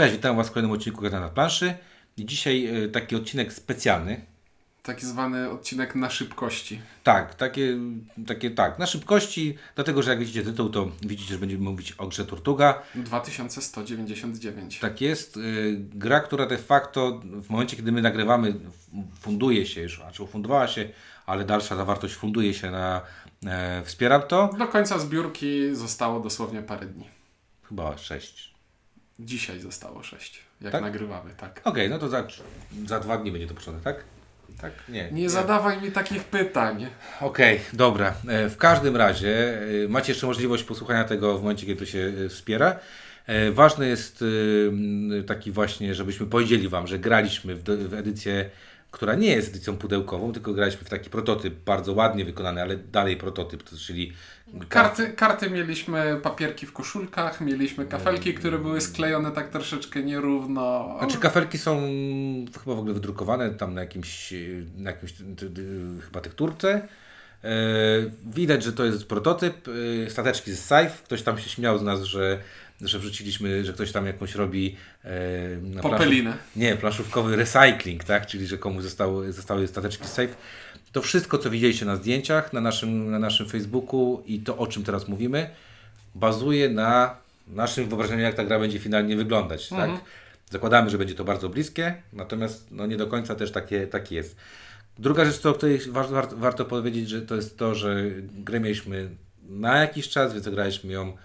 Cześć, witam Was w kolejnym odcinku Gada na planszy. Dzisiaj e, taki odcinek specjalny. Taki zwany odcinek na szybkości. Tak, takie, takie tak, na szybkości, dlatego że jak widzicie tytuł, to widzicie, że będziemy mówić o grze Tortuga. 2199. Tak jest. e, Gra, która de facto w momencie, kiedy my nagrywamy, funduje się już, znaczy ufundowała się, ale dalsza zawartość funduje się na e, Wspieram to. Do końca zbiórki zostało dosłownie parę dni. Chyba 6. Dzisiaj zostało 6, jak Tak? nagrywamy, tak. Okej, no to za, za dwa dni będzie to początek, tak? Tak? Nie. Nie zadawaj mi takich pytań. Okej, dobra. E, W każdym razie e, macie jeszcze możliwość posłuchania tego w momencie, kiedy to się e, wspiera. E, Ważny jest taki właśnie, żebyśmy powiedzieli Wam, że graliśmy w edycję, która nie jest edycją pudełkową, tylko graliśmy w taki prototyp, bardzo ładnie wykonany, ale dalej prototyp, to czyli Karty, karty mieliśmy, papierki w koszulkach, mieliśmy kafelki, które były sklejone tak troszeczkę nierówno. Znaczy kafelki są chyba w ogóle wydrukowane tam na jakimś, na jakimś chyba tekturce. E, widać, że to jest prototyp. E, stateczki z Safe. Ktoś tam się śmiał z nas, że, że wrzuciliśmy, że ktoś tam jakąś robi e, Popelinę. Planszów, nie, planszówkowy recycling, tak? Czyli że komuś zostały, zostały stateczki Safe. To wszystko, co widzieliście na zdjęciach, na naszym, na naszym Facebooku i to, o czym teraz mówimy, bazuje na naszym wyobrażeniu, jak ta gra będzie finalnie wyglądać. Tak? Zakładamy, że będzie to bardzo bliskie, natomiast no, nie do końca też takie, takie jest. Druga rzecz, o której war, war, warto powiedzieć, że to jest to, że grę mieliśmy na jakiś czas, więc zagraliśmy ją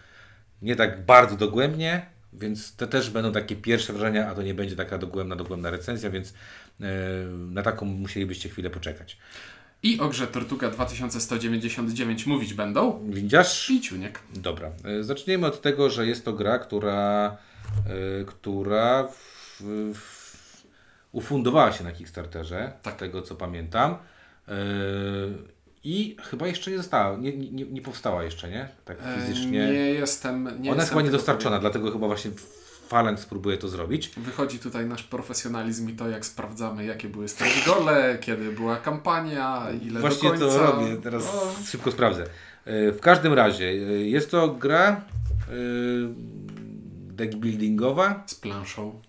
nie tak bardzo dogłębnie, więc to też będą takie pierwsze wrażenia, a to nie będzie taka dogłębna, dogłębna recenzja, więc e, na taką musielibyście chwilę poczekać. I o grze Tortuga 2199 mówić będą Widzisz? Piciuniek. Dobra, e, zaczniemy od tego, że jest to gra, która, e, która w, w, ufundowała się na Kickstarterze, Tak. z tego co pamiętam. I chyba jeszcze nie została, nie, nie, nie powstała jeszcze, nie? Tak E, fizycznie. Nie jestem. Nie Ona jestem jest chyba niedostarczona, dlatego chyba właśnie Phalanx spróbuje to zrobić. Wychodzi tutaj nasz profesjonalizm i to, jak sprawdzamy, jakie były stretch gole, kiedy była kampania, ile Właśnie do końca. to robię, teraz No, szybko sprawdzę. E, W każdym razie, e, jest to gra e, deck buildingowa, z planszą.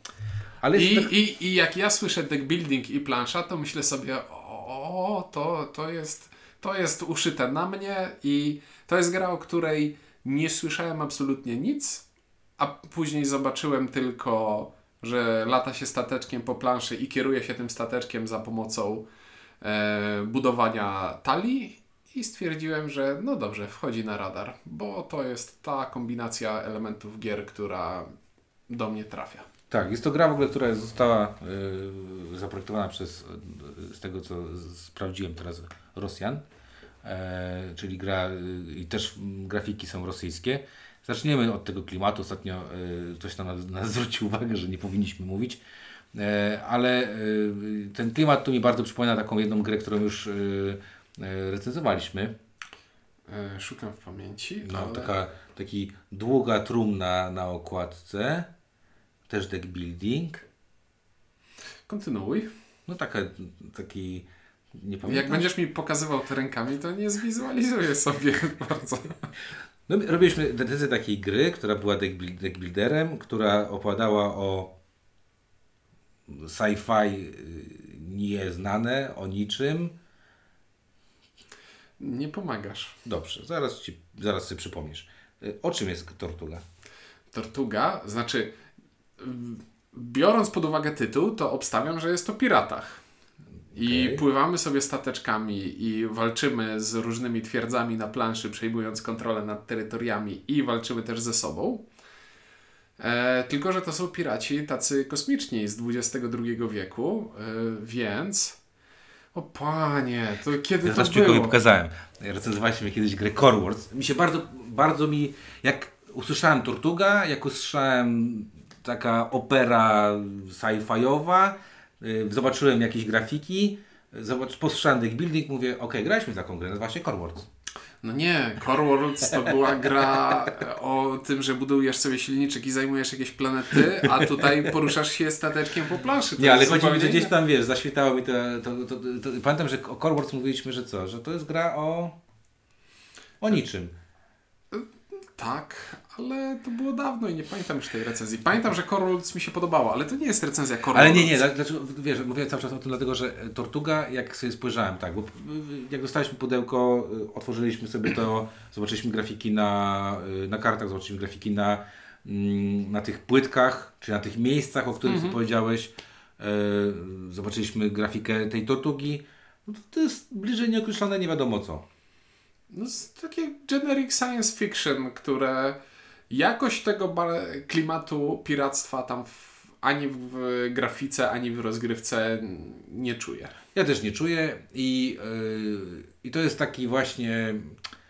ale I, tak- i, I jak ja słyszę deck building i plansza, to myślę sobie, o, to, to, jest, to jest uszyte na mnie i to jest gra, o której nie słyszałem absolutnie nic, a później zobaczyłem tylko, że lata się stateczkiem po planszy i kieruje się tym stateczkiem za pomocą e, budowania talii i stwierdziłem, że no dobrze, wchodzi na radar, bo to jest ta kombinacja elementów gier, która do mnie trafia. Tak, jest to gra w ogóle, która została y, zaprojektowana przez, y, z tego co sprawdziłem teraz, Rosjan. E, czyli gra, i też grafiki są rosyjskie. Zaczniemy od tego klimatu. Ostatnio ktoś tam nas, nas zwrócił uwagę, że nie powinniśmy mówić. E, ale ten klimat tu mi bardzo przypomina taką jedną grę, którą już recenzowaliśmy. E, Szukam w pamięci. No, ale... taka taki długa trumna na okładce. Też deck building. Kontynuuj. No taka, taki, nie pamiętam. Jak będziesz mi pokazywał te rękami, to nie zwizualizuję sobie bardzo. No, my robiliśmy decyzję takiej gry, która była deck, buil- deck builderem, która opowiadała o sci-fi y, nieznane, o niczym. Nie pomagasz. Dobrze, zaraz, ci, zaraz sobie przypomnisz. Y, O czym jest Tortuga? Tortuga, znaczy, mm, biorąc pod uwagę tytuł, to obstawiam, że jest o piratach. I Okej. pływamy sobie stateczkami i walczymy z różnymi twierdzami na planszy, przejmując kontrolę nad terytoriami i walczymy też ze sobą. E, tylko, że to są piraci tacy kosmiczni z XXI wieku, e, więc... O panie, to kiedy Ja to było? pokazałem. Recenzowaliśmy kiedyś grę Core Wars. Mi się bardzo, bardzo mi, jak usłyszałem Tortuga, jak usłyszałem taka opera sci-fiowa, zobaczyłem jakieś grafiki, zobacz, posłyszałem deck building, mówię, okej, graliśmy taką grę, nazywa się Core Wars. No nie, Core Worlds to była gra o tym, że budujesz sobie silniczek i zajmujesz jakieś planety, a tutaj poruszasz się stateczkiem po planszy. To Nie, ale chodzi mi, że gdzieś tam, wiesz, zaświetało mi to, to, to, to, pamiętam, że o Core Wars mówiliśmy, że co, że to jest gra o o niczym. Tak, ale to było dawno i nie pamiętam już tej recenzji. Pamiętam, że Corolds mi się podobało, ale to nie jest recenzja Corolds. Ale nie, nie, dlaczego, wiesz, mówię cały czas o tym dlatego, że Tortuga, jak sobie spojrzałem, tak, bo jak dostaliśmy pudełko, y, otworzyliśmy sobie to, zobaczyliśmy grafiki na, na kartach, zobaczyliśmy grafiki na, mm, na tych płytkach, czy na tych miejscach, o których mhm. powiedziałeś, zobaczyliśmy grafikę tej Tortugi, no to, to jest bliżej nieokreślone nie wiadomo co. No, takie generic science fiction, które jakoś tego klimatu piractwa tam w, ani w grafice, ani w rozgrywce nie czuję. Ja też nie czuję i, yy, i to jest taki właśnie,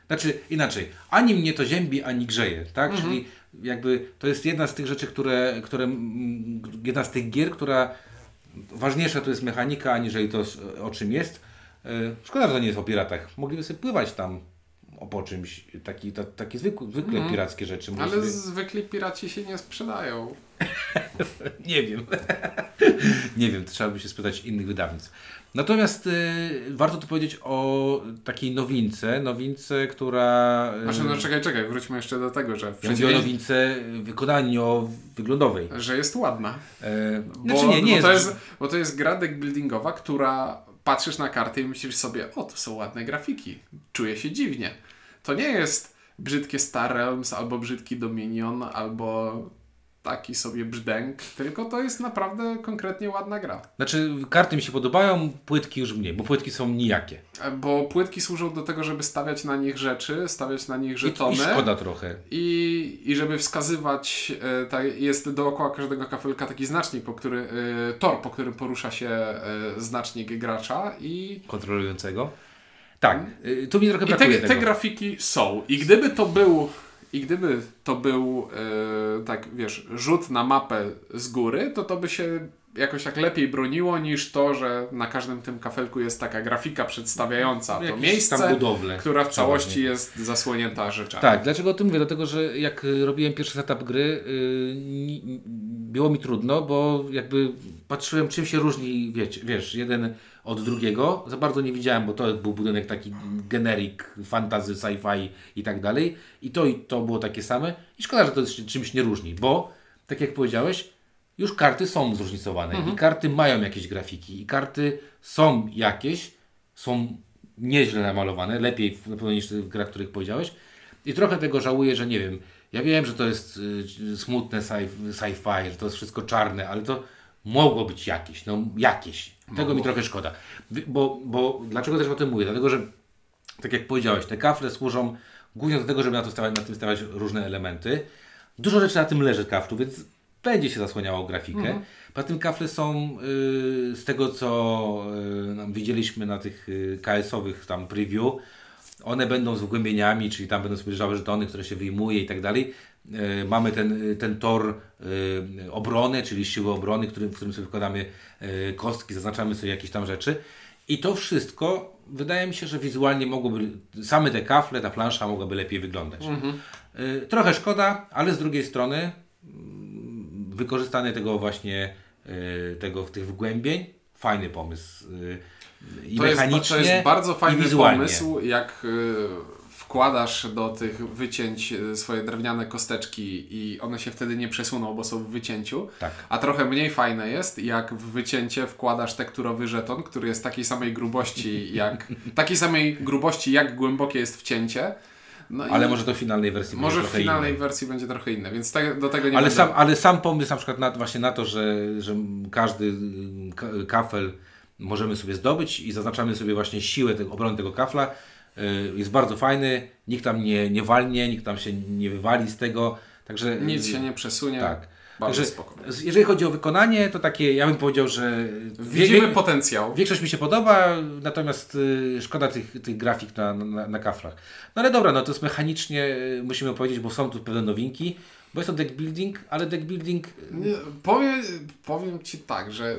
znaczy inaczej, ani mnie to ziębi, ani grzeje, tak? Mhm. Czyli jakby to jest jedna z tych rzeczy, które, które jedna z tych gier, która ważniejsza to jest mechanika, aniżeli to o czym jest. Yy, szkoda, że to nie jest o piratach. Mogliby sobie pływać tam o po czymś, taki, ta, takie zwykłe, zwykle mm. pirackie rzeczy. Ale sobie... zwykli piraci się nie sprzedają. nie wiem. nie wiem, trzeba by się spytać innych wydawnictw. Natomiast y, warto tu powiedzieć o takiej nowince, nowince, która... Y, znaczy, no czekaj, czekaj, wróćmy jeszcze do tego, że... W ja o nowince wykonanio wyglądowej. Że jest ładna. E, bo, znaczy nie, nie bo, jest... To jest, bo to jest gra deck buildingowa, która patrzysz na karty i myślisz sobie, o, to są ładne grafiki, czuję się dziwnie. To nie jest brzydkie Star Realms, albo brzydki Dominion, albo taki sobie brzdęk, tylko to jest naprawdę konkretnie ładna gra. Znaczy, karty mi się podobają, płytki już mniej, bo płytki są nijakie. Bo płytki służą do tego, żeby stawiać na nich rzeczy, stawiać na nich żetony. I, i szkoda trochę. I, I żeby wskazywać, e, jest dookoła każdego kafelka taki znacznik, po który, e, tor, po którym porusza się e, znacznik gracza i... Kontrolującego. Tak, y, tu mi trochę brakuje I te, te grafiki są. I gdyby to był i gdyby to był, e, tak wiesz, rzut na mapę z góry, to to by się jakoś tak lepiej broniło niż to, że na każdym tym kafelku jest taka grafika przedstawiająca to miejsce, budowlę, która w całości jest zasłonięta rzeczami. Tak, dlaczego o tym mówię? Dlatego, że jak robiłem pierwszy setup gry, yy, było mi trudno, bo jakby patrzyłem czym się różni, wiecie, wiesz, jeden od drugiego. Za bardzo nie widziałem, bo to był budynek taki generic, fantasy, sci-fi i tak dalej. I to i to było takie same. I szkoda, że to się czymś nie różni, bo tak jak powiedziałeś, już karty są zróżnicowane mhm. i karty mają jakieś grafiki i karty są jakieś, są nieźle namalowane, lepiej na pewno niż w grach, których powiedziałeś. I trochę tego żałuję, że nie wiem, ja wiem, że to jest y, smutne sci-fi, że to jest wszystko czarne, ale to mogło być jakieś, no jakieś. Tego mogło. mi trochę szkoda. Bo, bo dlaczego też o tym mówię? Dlatego, że tak jak powiedziałeś, te kafle służą głównie do tego, żeby na, to stawiać, na tym stawiać różne elementy. Dużo rzeczy na tym leży kaflu, więc będzie się zasłaniało grafikę. Mhm. Poza tym kafle są y, z tego, co y, widzieliśmy na tych y, KS-owych tam preview, one będą z wgłębieniami, czyli tam będą leżały żetony, które się wyjmuje i tak dalej. E, mamy ten, ten tor e, obrony, czyli siły obrony, którym, w którym sobie wkładamy e, kostki, zaznaczamy sobie jakieś tam rzeczy. I to wszystko wydaje mi się, że wizualnie mogłoby, same te kafle, ta plansza mogłaby lepiej wyglądać. Mhm. Trochę szkoda, ale z drugiej strony mm, wykorzystanie tego właśnie tego, tych wgłębień, fajny pomysł i to mechanicznie jest, to jest bardzo fajny pomysł, jak wkładasz do tych wycięć e, swoje drewniane kosteczki i one się wtedy nie przesuną, bo są w wycięciu. Tak. A trochę mniej fajne jest, jak w wycięcie wkładasz tekturowy żeton, który jest takiej samej grubości jak takiej samej grubości jak głębokie jest wcięcie. No ale może to w finalnej wersji Może w finalnej inne. wersji będzie trochę inne, więc do tego nie ale będę... sam, ale sam pomysł na przykład na, właśnie na to, że, że każdy kafel możemy sobie zdobyć i zaznaczamy sobie właśnie siłę tego, obrony tego kafla, Y, jest bardzo fajny, nikt tam nie, nie walnie, nikt tam się nie wywali z tego, także... Nic się nie przesunie. Tak. Bardzo Także, jeżeli chodzi o wykonanie, to takie, ja bym powiedział, że. Widzimy wie, potencjał. Większość mi się podoba, natomiast y, szkoda tych, tych grafik na, na, na kaflach. No ale dobra, no to jest mechanicznie, y, musimy powiedzieć, bo są tu pewne nowinki, bo jest to deck building, ale deck building. Nie, powiem, powiem Ci tak, że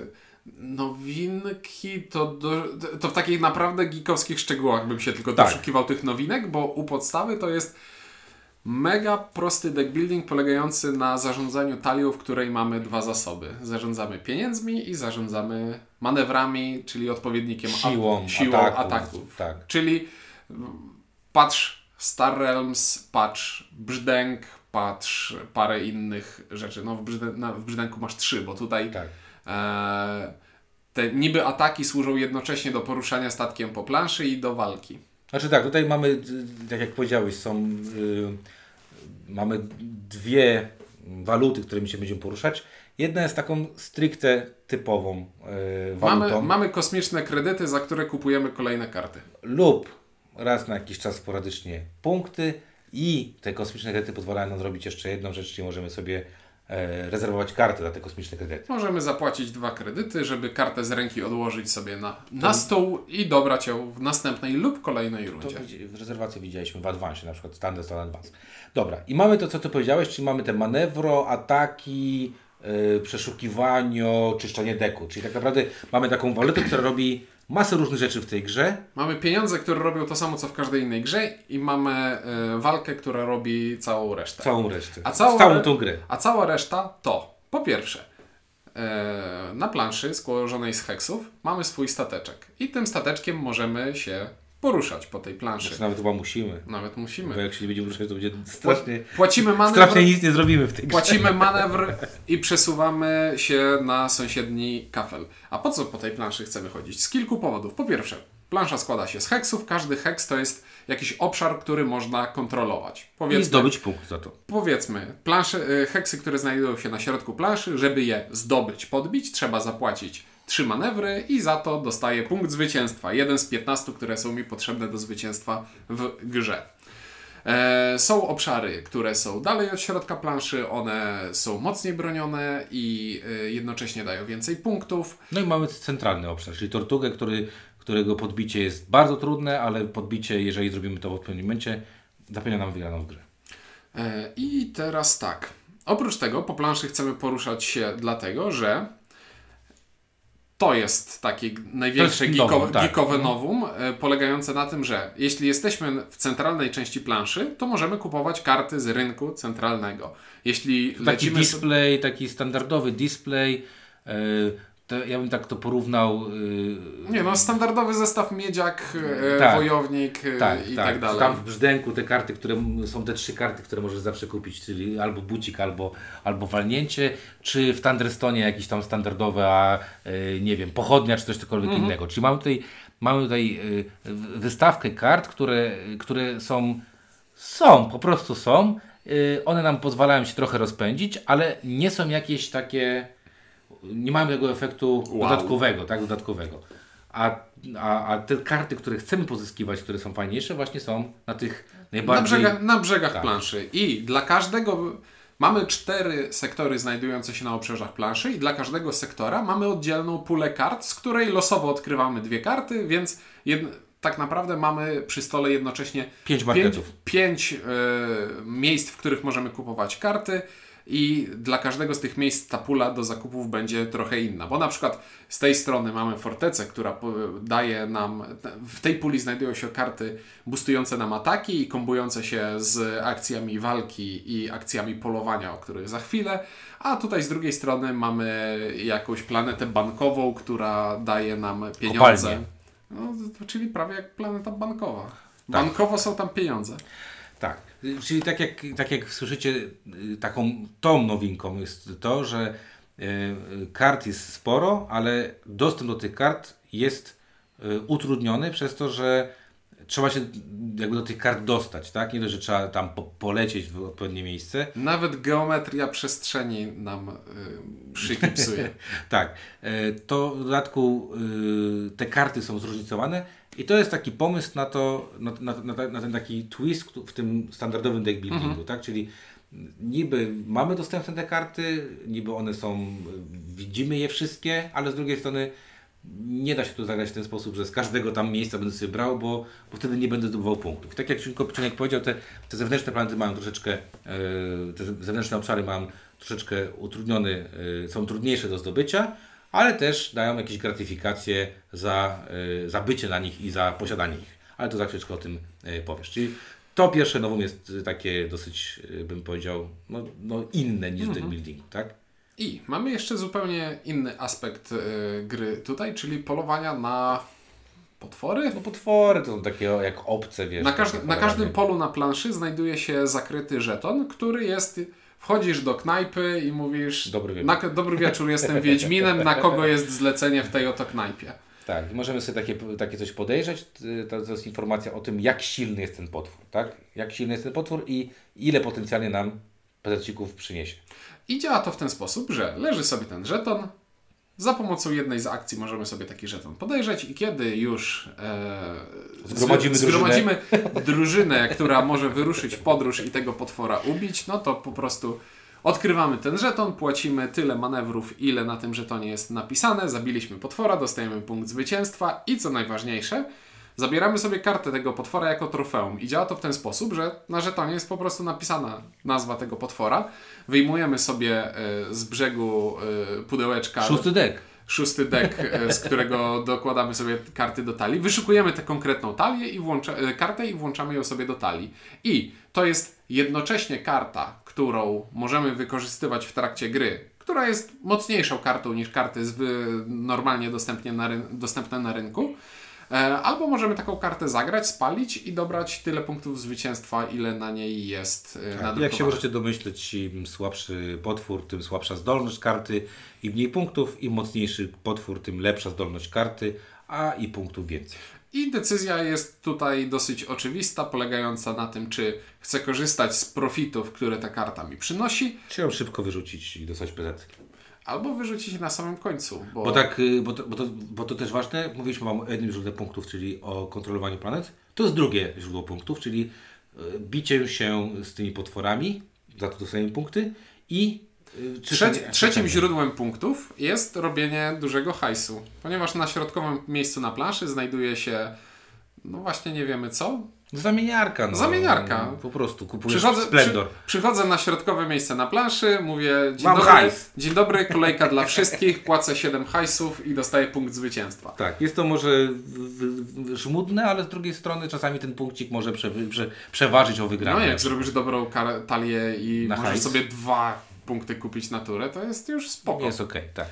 Nowinki to, do, to w takich naprawdę geekowskich szczegółach bym się tylko tak. doszukiwał tych nowinek, bo u podstawy to jest mega prosty deck building polegający na zarządzaniu talią, w której mamy dwa zasoby. Zarządzamy pieniędzmi i zarządzamy manewrami, czyli odpowiednikiem siłą, siłą ataku, ataków. Tak. Czyli patrz Star Realms, patch Brzdęk, patch parę innych rzeczy. No w, Brzdę, na, w Brzdęku masz trzy, bo tutaj Tak. E, te niby ataki służą jednocześnie do poruszania statkiem po planszy i do walki. Znaczy tak, tutaj mamy, tak jak powiedziałeś, są, y, mamy dwie waluty, którymi się będziemy poruszać. Jedna jest taką stricte typową y, walutą Mamy, mamy kosmiczne kredyty, za które kupujemy kolejne karty. lub raz na jakiś czas sporadycznie punkty i te kosmiczne kredyty pozwalają nam zrobić jeszcze jedną rzecz, czyli możemy sobie rezerwować karty za te kosmiczne kredyty. Możemy zapłacić dwa kredyty, żeby kartę z ręki odłożyć sobie na, na stół i dobrać ją w następnej lub kolejnej To rundzie. widzi- w rezerwacji widzieliśmy w Advance, na przykład Standard Stone Advance. Dobra, i mamy to, co ty powiedziałeś, czyli mamy te manewro, ataki, yy, przeszukiwanie, czyszczenie deku. Czyli tak naprawdę mamy taką walutę, która robi masę różnych rzeczy w tej grze. Mamy pieniądze, które robią to samo, co w każdej innej grze i mamy e, walkę, która robi całą resztę. Całą resztę. A całą, Całą tą grę. A cała reszta to, po pierwsze, e, na planszy złożonej z heksów mamy swój stateczek i tym stateczkiem możemy się poruszać po tej planszy. Czy nawet chyba musimy. Nawet Bo musimy. jak się nie będziemy ruszać, to będzie strasznie, Płacimy manewr, strasznie nic nie zrobimy w tej grze. płacimy manewr i przesuwamy się na sąsiedni kafel. A po co po tej planszy chcemy chodzić? Z kilku powodów. Po pierwsze, plansza składa się z heksów. Każdy heks to jest jakiś obszar, który można kontrolować. I Powiedzmy, zdobyć punkt za to. Powiedzmy, plansze, y, heksy, które znajdują się na środku planszy, żeby je zdobyć, podbić, trzeba zapłacić trzy manewry i za to dostaję punkt zwycięstwa. Jeden z 15, które są mi potrzebne do zwycięstwa w grze. E, są obszary, które są dalej od środka planszy, one są mocniej bronione i y, jednocześnie dają więcej punktów. No i mamy centralny obszar, czyli tortugę, który, którego podbicie jest bardzo trudne, ale podbicie, jeżeli zrobimy to w odpowiednim momencie, zapewnia nam wygraną w grę. E, I teraz tak. Oprócz tego po planszy chcemy poruszać się dlatego, że to jest takie największe To tak. geekowe nowum, e, polegające na tym, że jeśli jesteśmy w centralnej części planszy, to możemy kupować karty z rynku centralnego. Jeśli Taki lecimy... display, taki standardowy display, yy, to ja bym tak to porównał. Yy, Nie no, standardowy zestaw miedziak, e, Tak. wojownik e, tak, i tak, tak, dalej. Tam w brzdęku te karty, które są te trzy karty, które możesz zawsze kupić, czyli albo bucik, albo, albo walnięcie, czy w Thunderstonie jakieś tam standardowe, a yy, nie wiem, pochodnia, czy coś cokolwiek Mhm. innego. Czyli mamy tutaj, mamy tutaj yy, w- wystawkę kart, które, które są, są, po prostu są. Yy, one nam pozwalają się trochę rozpędzić, ale nie są jakieś takie, nie mamy tego efektu Wow. dodatkowego, tak, dodatkowego. A, a, a te karty, które chcemy pozyskiwać, które są fajniejsze, właśnie są na tych Na najbardziej... brzegach, na brzegach Tak. planszy. I dla każdego mamy cztery sektory znajdujące się na obrzeżach planszy i dla każdego sektora mamy oddzielną pulę kart, z której losowo odkrywamy dwie karty, więc tak naprawdę mamy przy stole jednocześnie Pięć pięć, marketów. pięć e, miejsc, w których możemy kupować karty. I dla każdego z tych miejsc ta pula do zakupów będzie trochę inna. Bo na przykład z tej strony mamy fortecę, która po- daje nam. W tej puli znajdują się karty boostujące nam ataki i kombujące się z akcjami walki i akcjami polowania, o których za chwilę. A tutaj z drugiej strony mamy jakąś planetę bankową, która daje nam pieniądze. No, czyli prawie jak planeta bankowa. Bankowo są tam pieniądze. Tak. Czyli tak jak, tak jak słyszycie, y, taką tą nowinką jest to, że y, y, kart jest sporo, ale dostęp do tych kart jest utrudniony przez to, że trzeba się jakby do tych kart dostać, tak? Nie dość, że trzeba tam po, polecieć w odpowiednie miejsce, Nawet geometria przestrzeni nam y, szyki psuje. Tak, to w dodatku y, te karty są zróżnicowane i to jest taki pomysł na to, na, na, na, na ten taki twist w tym standardowym deck buildingu, tak? Czyli niby mamy dostępne te karty, niby one są, widzimy je wszystkie, ale z drugiej strony nie da się tu zagrać w ten sposób, że z każdego tam miejsca będę sobie brał, bo, bo wtedy nie będę zdobywał punktów. Tak jak Ciunek powiedział, te, te zewnętrzne planety mają troszeczkę, e, te zewnętrzne obszary mają troszeczkę utrudnione, są trudniejsze do zdobycia, ale też dają jakieś gratyfikacje za, e, za bycie na nich i za posiadanie ich. Ale to za chwileczkę o tym e, powiesz. Czyli to pierwsze nowum jest e, takie dosyć, bym powiedział, no, no inne niż deck buildingu, tak? I mamy jeszcze zupełnie inny aspekt y, gry tutaj, czyli polowania na potwory? No potwory to są takie jak obce, wiesz. Na, każdy, na każdym polu na planszy znajduje się zakryty żeton, który jest. Wchodzisz do knajpy i mówisz: Dobry wieczór. Na, dobry wieczór, jestem Wiedźminem. Na kogo jest zlecenie w tej oto knajpie? Tak, możemy sobie takie, takie coś podejrzeć. To, to jest informacja o tym, jak silny jest ten potwór, tak? Jak silny jest ten potwór i ile potencjalnie nam prezecików przyniesie. I działa to w ten sposób, że leży sobie ten żeton. Za pomocą jednej z akcji możemy sobie taki żeton podejrzeć i kiedy już e, Zgromadzimy zgromadzimy drużynę, która może wyruszyć w podróż i tego potwora ubić, no to po prostu odkrywamy ten żeton, płacimy tyle manewrów, ile na tym żetonie jest napisane, zabiliśmy potwora, dostajemy punkt zwycięstwa i co najważniejsze, zabieramy sobie kartę tego potwora jako trofeum i działa to w ten sposób, że na żetonie jest po prostu napisana nazwa tego potwora, wyjmujemy sobie e, z brzegu e, pudełeczka Szósty dek. szósty deck, e, z którego dokładamy sobie karty do talii. Wyszukujemy tę konkretną talię i włącza, kartę i włączamy ją sobie do talii. I to jest jednocześnie karta, którą możemy wykorzystywać w trakcie gry, która jest mocniejszą kartą niż karty zwy, normalnie dostępne na rynku. E, Albo możemy taką kartę zagrać, spalić i dobrać tyle punktów zwycięstwa, ile na niej jest e, Jak nadrukowane. się możecie domyśleć, im słabszy potwór, tym słabsza zdolność karty, im mniej punktów, im mocniejszy potwór, tym lepsza zdolność karty, a i punktów więcej. I decyzja jest tutaj dosyć oczywista, polegająca na tym, czy chcę korzystać z profitów, które ta karta mi przynosi, Czy ją szybko wyrzucić i dostać PZ. Albo wyrzucić na samym końcu. Bo, Bo tak, y, bo to, bo, to, bo to też ważne, mówiliśmy wam o jednym źródle punktów, czyli o kontrolowaniu planet. To jest drugie źródło punktów, czyli y, bicie się z tymi potworami, za to dostajemy punkty i y, trzecim źródłem punktów jest robienie dużego hajsu, ponieważ na środkowym miejscu na planszy znajduje się, no właśnie nie wiemy co, Zamieniarka. No. Zamieniarka. Po prostu kupujesz Przychodzę, Splendor. przy, przychodzę na środkowe miejsce na planszy, mówię dzień Mam dobry, hajs. dzień dobry, kolejka dla wszystkich, płacę 7 hajsów i dostaję punkt zwycięstwa. Tak, jest to może żmudne, ale z drugiej strony czasami ten punkcik może prze, prze, przeważyć o wygranie. No jak zrobisz dobrą talię i Na możesz hajs. sobie dwa punkty kupić na turę, to jest już spoko. Jest okej, tak.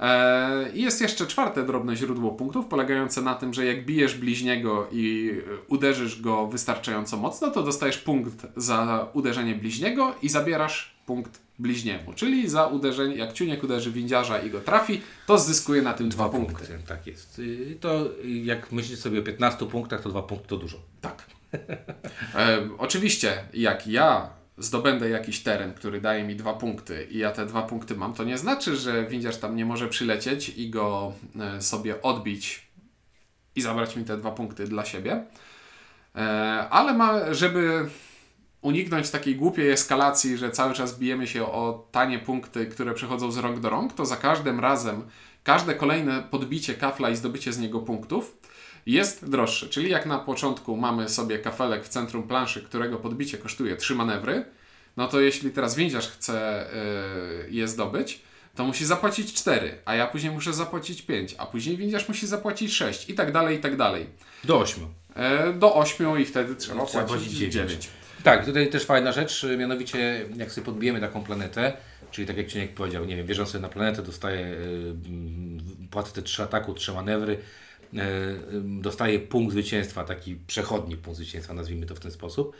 E, I jest jeszcze czwarte drobne źródło punktów, polegające na tym, że jak bijesz bliźniego i uderzysz go wystarczająco mocno, to dostajesz punkt za uderzenie bliźniego i zabierasz punkt bliźniemu. Czyli za uderzenie, jak ciuniek uderzy windziarza i go trafi, to zyskuje na tym dwa, punkty. Punkty, tak jest. To jak myślisz sobie o 15 punktach, to dwa punkty to dużo. Tak. E, oczywiście, jak ja zdobędę jakiś teren, który daje mi dwa punkty i ja te dwa punkty mam, to nie znaczy, że windziarz tam nie może przylecieć i go e, sobie odbić i zabrać mi te dwa punkty dla siebie. E, ale ma, żeby uniknąć takiej głupiej eskalacji, że cały czas bijemy się o tanie punkty, które przechodzą z rąk do rąk, to za każdym razem każde kolejne podbicie kafla i zdobycie z niego punktów jest droższe. Czyli jak na początku mamy sobie kafelek w centrum planszy, którego podbicie kosztuje 3 manewry, no to jeśli teraz windziarz chce yy, je zdobyć, to musi zapłacić 4, a ja później muszę zapłacić 5, a później windziarz musi zapłacić 6 i tak dalej, i tak dalej. Do 8. E, do 8 i wtedy trzeba Trzeba płacić płacić 9. dziewięć. Tak, tutaj też fajna rzecz, y, mianowicie jak sobie podbijemy taką planetę, czyli tak jak Cieniek powiedział, nie wiem, wjeżdżam sobie na planetę, dostaję, y, mm, płacę te trzy ataku, trzy manewry, y, y, dostaję punkt zwycięstwa, taki przechodni punkt zwycięstwa, nazwijmy to w ten sposób.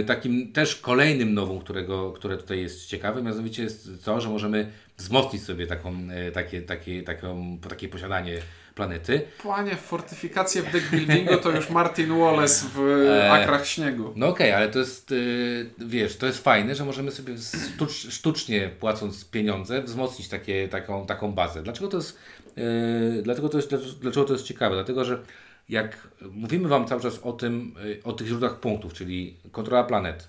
Y, Takim też kolejnym nową, którego, które tutaj jest ciekawe, mianowicie jest to, że możemy wzmocnić sobie taką, takie, takie, taką, takie posiadanie planety. Panie, fortyfikacje w deckbuildingu to już Martin Wallace w E. akrach śniegu. No okej, ale to jest, yy, wiesz, to jest fajne, że możemy sobie sztucz, sztucznie płacąc pieniądze wzmocnić takie, taką, taką bazę. Dlaczego to jest, yy, dlatego to jest, dlaczego to jest ciekawe? Dlatego, że jak mówimy Wam cały czas o tym, o tych źródłach punktów, czyli kontrola planet,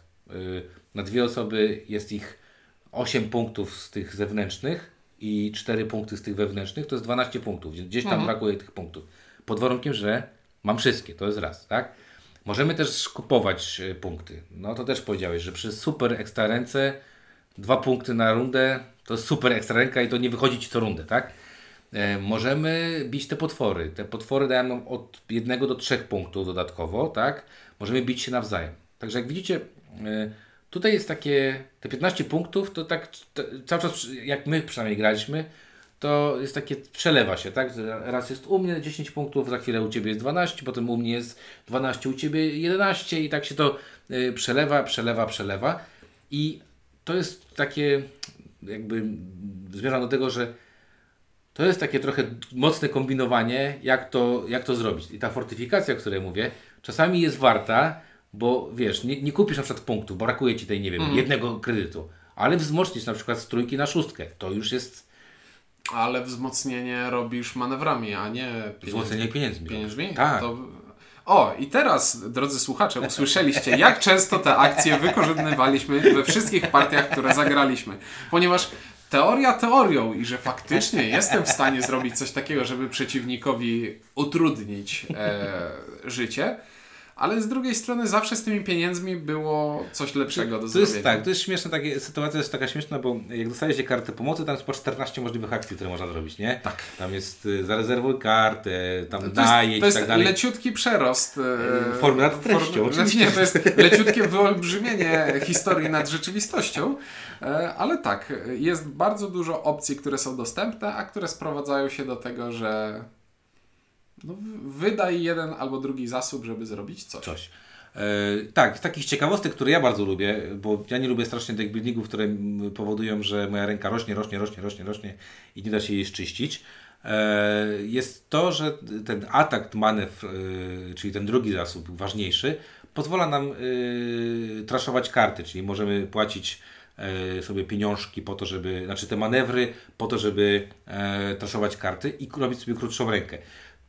na dwie osoby jest ich 8 punktów z tych zewnętrznych i 4 punkty z tych wewnętrznych, to jest 12 punktów. Gdzieś tam brakuje tych punktów. Pod warunkiem, że mam wszystkie, to jest raz, tak? Możemy też kupować e, punkty. No to też powiedziałeś, że przy super ekstra ręce dwa punkty na rundę to jest super ekstra ręka i to nie wychodzi ci co rundę, tak? E, możemy bić te potwory. Te potwory dają nam od jednego do trzech punktów dodatkowo, tak? Możemy bić się nawzajem. Także jak widzicie, e, tutaj jest takie, te 15 punktów, to tak t- cały czas, jak my przynajmniej graliśmy, to jest takie, przelewa się, tak? Raz jest u mnie 10 punktów, za chwilę u Ciebie jest 12, potem u mnie jest 12, u Ciebie 11 i tak się to y, przelewa, przelewa, przelewa. I to jest takie, jakby zmierzam do tego, że to jest takie trochę mocne kombinowanie, jak to, jak to zrobić. I ta fortyfikacja, o której mówię, czasami jest warta, bo wiesz, nie, nie kupisz na przykład punktów, brakuje Ci tej, nie wiem, jednego kredytu, ale wzmocnisz na przykład z trójki na szóstkę. To już jest Ale wzmocnienie robisz manewrami, a nie wzmocnienie pieniędzmi. pieniędzmi. Tak. To... O, i teraz, drodzy słuchacze, usłyszeliście, jak często te akcje wykorzystywaliśmy we wszystkich partiach, które zagraliśmy. Ponieważ teoria teorią i że faktycznie jestem w stanie zrobić coś takiego, żeby przeciwnikowi utrudnić e, życie, ale z drugiej strony zawsze z tymi pieniędzmi było coś lepszego do To zrobienia. jest tak, to jest śmieszne, takie, sytuacja jest taka śmieszna, bo jak dostajecie kartę pomocy, tam jest po 14 możliwych akcji, które można zrobić, nie? Tak. Tam jest y, zarezerwuj kartę, tam To jest, najedź to i jest tak dalej. leciutki przerost. e, Formy nad treścią, formy- oczywiście. Nie, to jest leciutkie wyolbrzymienie historii nad rzeczywistością, e, ale tak, jest bardzo dużo opcji, które są dostępne, a które sprowadzają się do tego, że no, wydaj jeden albo drugi zasób, żeby zrobić coś. Coś. E, tak, z takich ciekawostek, które ja bardzo lubię, bo ja nie lubię strasznie deck buildingów, które powodują, że moja ręka rośnie, rośnie, rośnie, rośnie, rośnie i nie da się jej szczyścić. E, jest to, że ten atak manewr, czyli ten drugi zasób, ważniejszy, pozwala nam e, traszować karty, czyli możemy płacić sobie pieniążki po to, żeby, znaczy te manewry po to, żeby traszować karty i robić sobie krótszą rękę.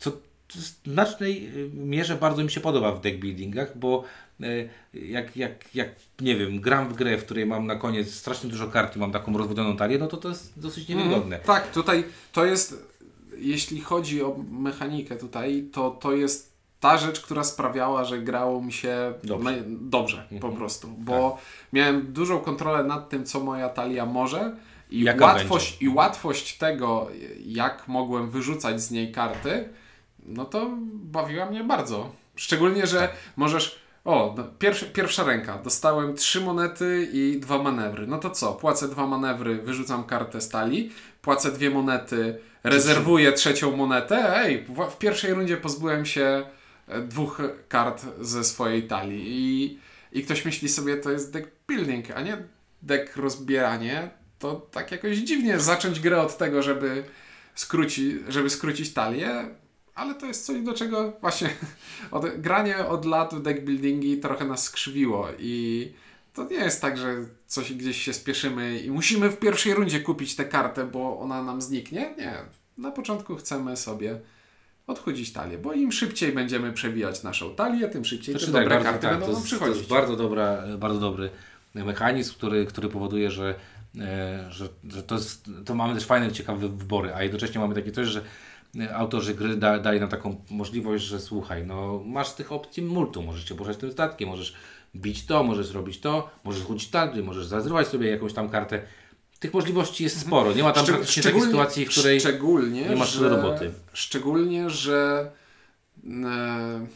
Co w znacznej y, mierze bardzo mi się podoba w deck buildingach, bo y, jak, jak, jak nie wiem, gram w grę, w której mam na koniec strasznie dużo kart i mam taką rozwodzoną talię, no to to jest dosyć niewygodne. Tak, tutaj to jest, jeśli chodzi o mechanikę tutaj, to to jest ta rzecz, która sprawiała, że grało mi się Dobrze. dobrze po prostu, bo miałem dużą kontrolę nad tym, co moja talia może i Jaka łatwość, i łatwość tego, jak mogłem wyrzucać z niej karty, no to bawiła mnie bardzo. Szczególnie, że możesz o, no, pierwsza, ręka. Dostałem trzy monety i dwa manewry. No to co? Płacę dwa manewry, wyrzucam kartę stali. Płacę dwie monety, rezerwuję trzecią monetę. Ej, w w pierwszej rundzie pozbyłem się e, dwóch kart ze swojej talii. I, I ktoś myśli sobie, to jest deck building, a nie deck rozbieranie. To tak jakoś dziwnie zacząć grę od tego, żeby, skróci, żeby skrócić talię. Ale to jest coś, do czego właśnie od, granie od lat w deck buildingi trochę nas skrzywiło i to nie jest tak, że coś gdzieś się spieszymy i musimy w pierwszej rundzie kupić tę kartę, bo ona nam zniknie. Nie. Na początku chcemy sobie odchudzić talię, bo im szybciej będziemy przewijać naszą talię, tym szybciej Znaczy te dobre karty tak, będą nam jest, to przychodzić. jest bardzo, dobra, bardzo dobry mechanizm, który, który powoduje, że, e, że, że to, jest, to mamy też fajne, ciekawe wybory, a jednocześnie mamy takie coś, że autorzy gry da, dali nam taką możliwość, że słuchaj, no masz tych opcji multum, możesz się poruszać tym statkiem, możesz bić to, możesz zrobić to, możesz rzucić tarczy, możesz zazrywać sobie jakąś tam kartę. Tych możliwości jest sporo. Nie ma tam Szczeg- praktycznie takiej sytuacji, w której nie masz że, roboty. Szczególnie, że e,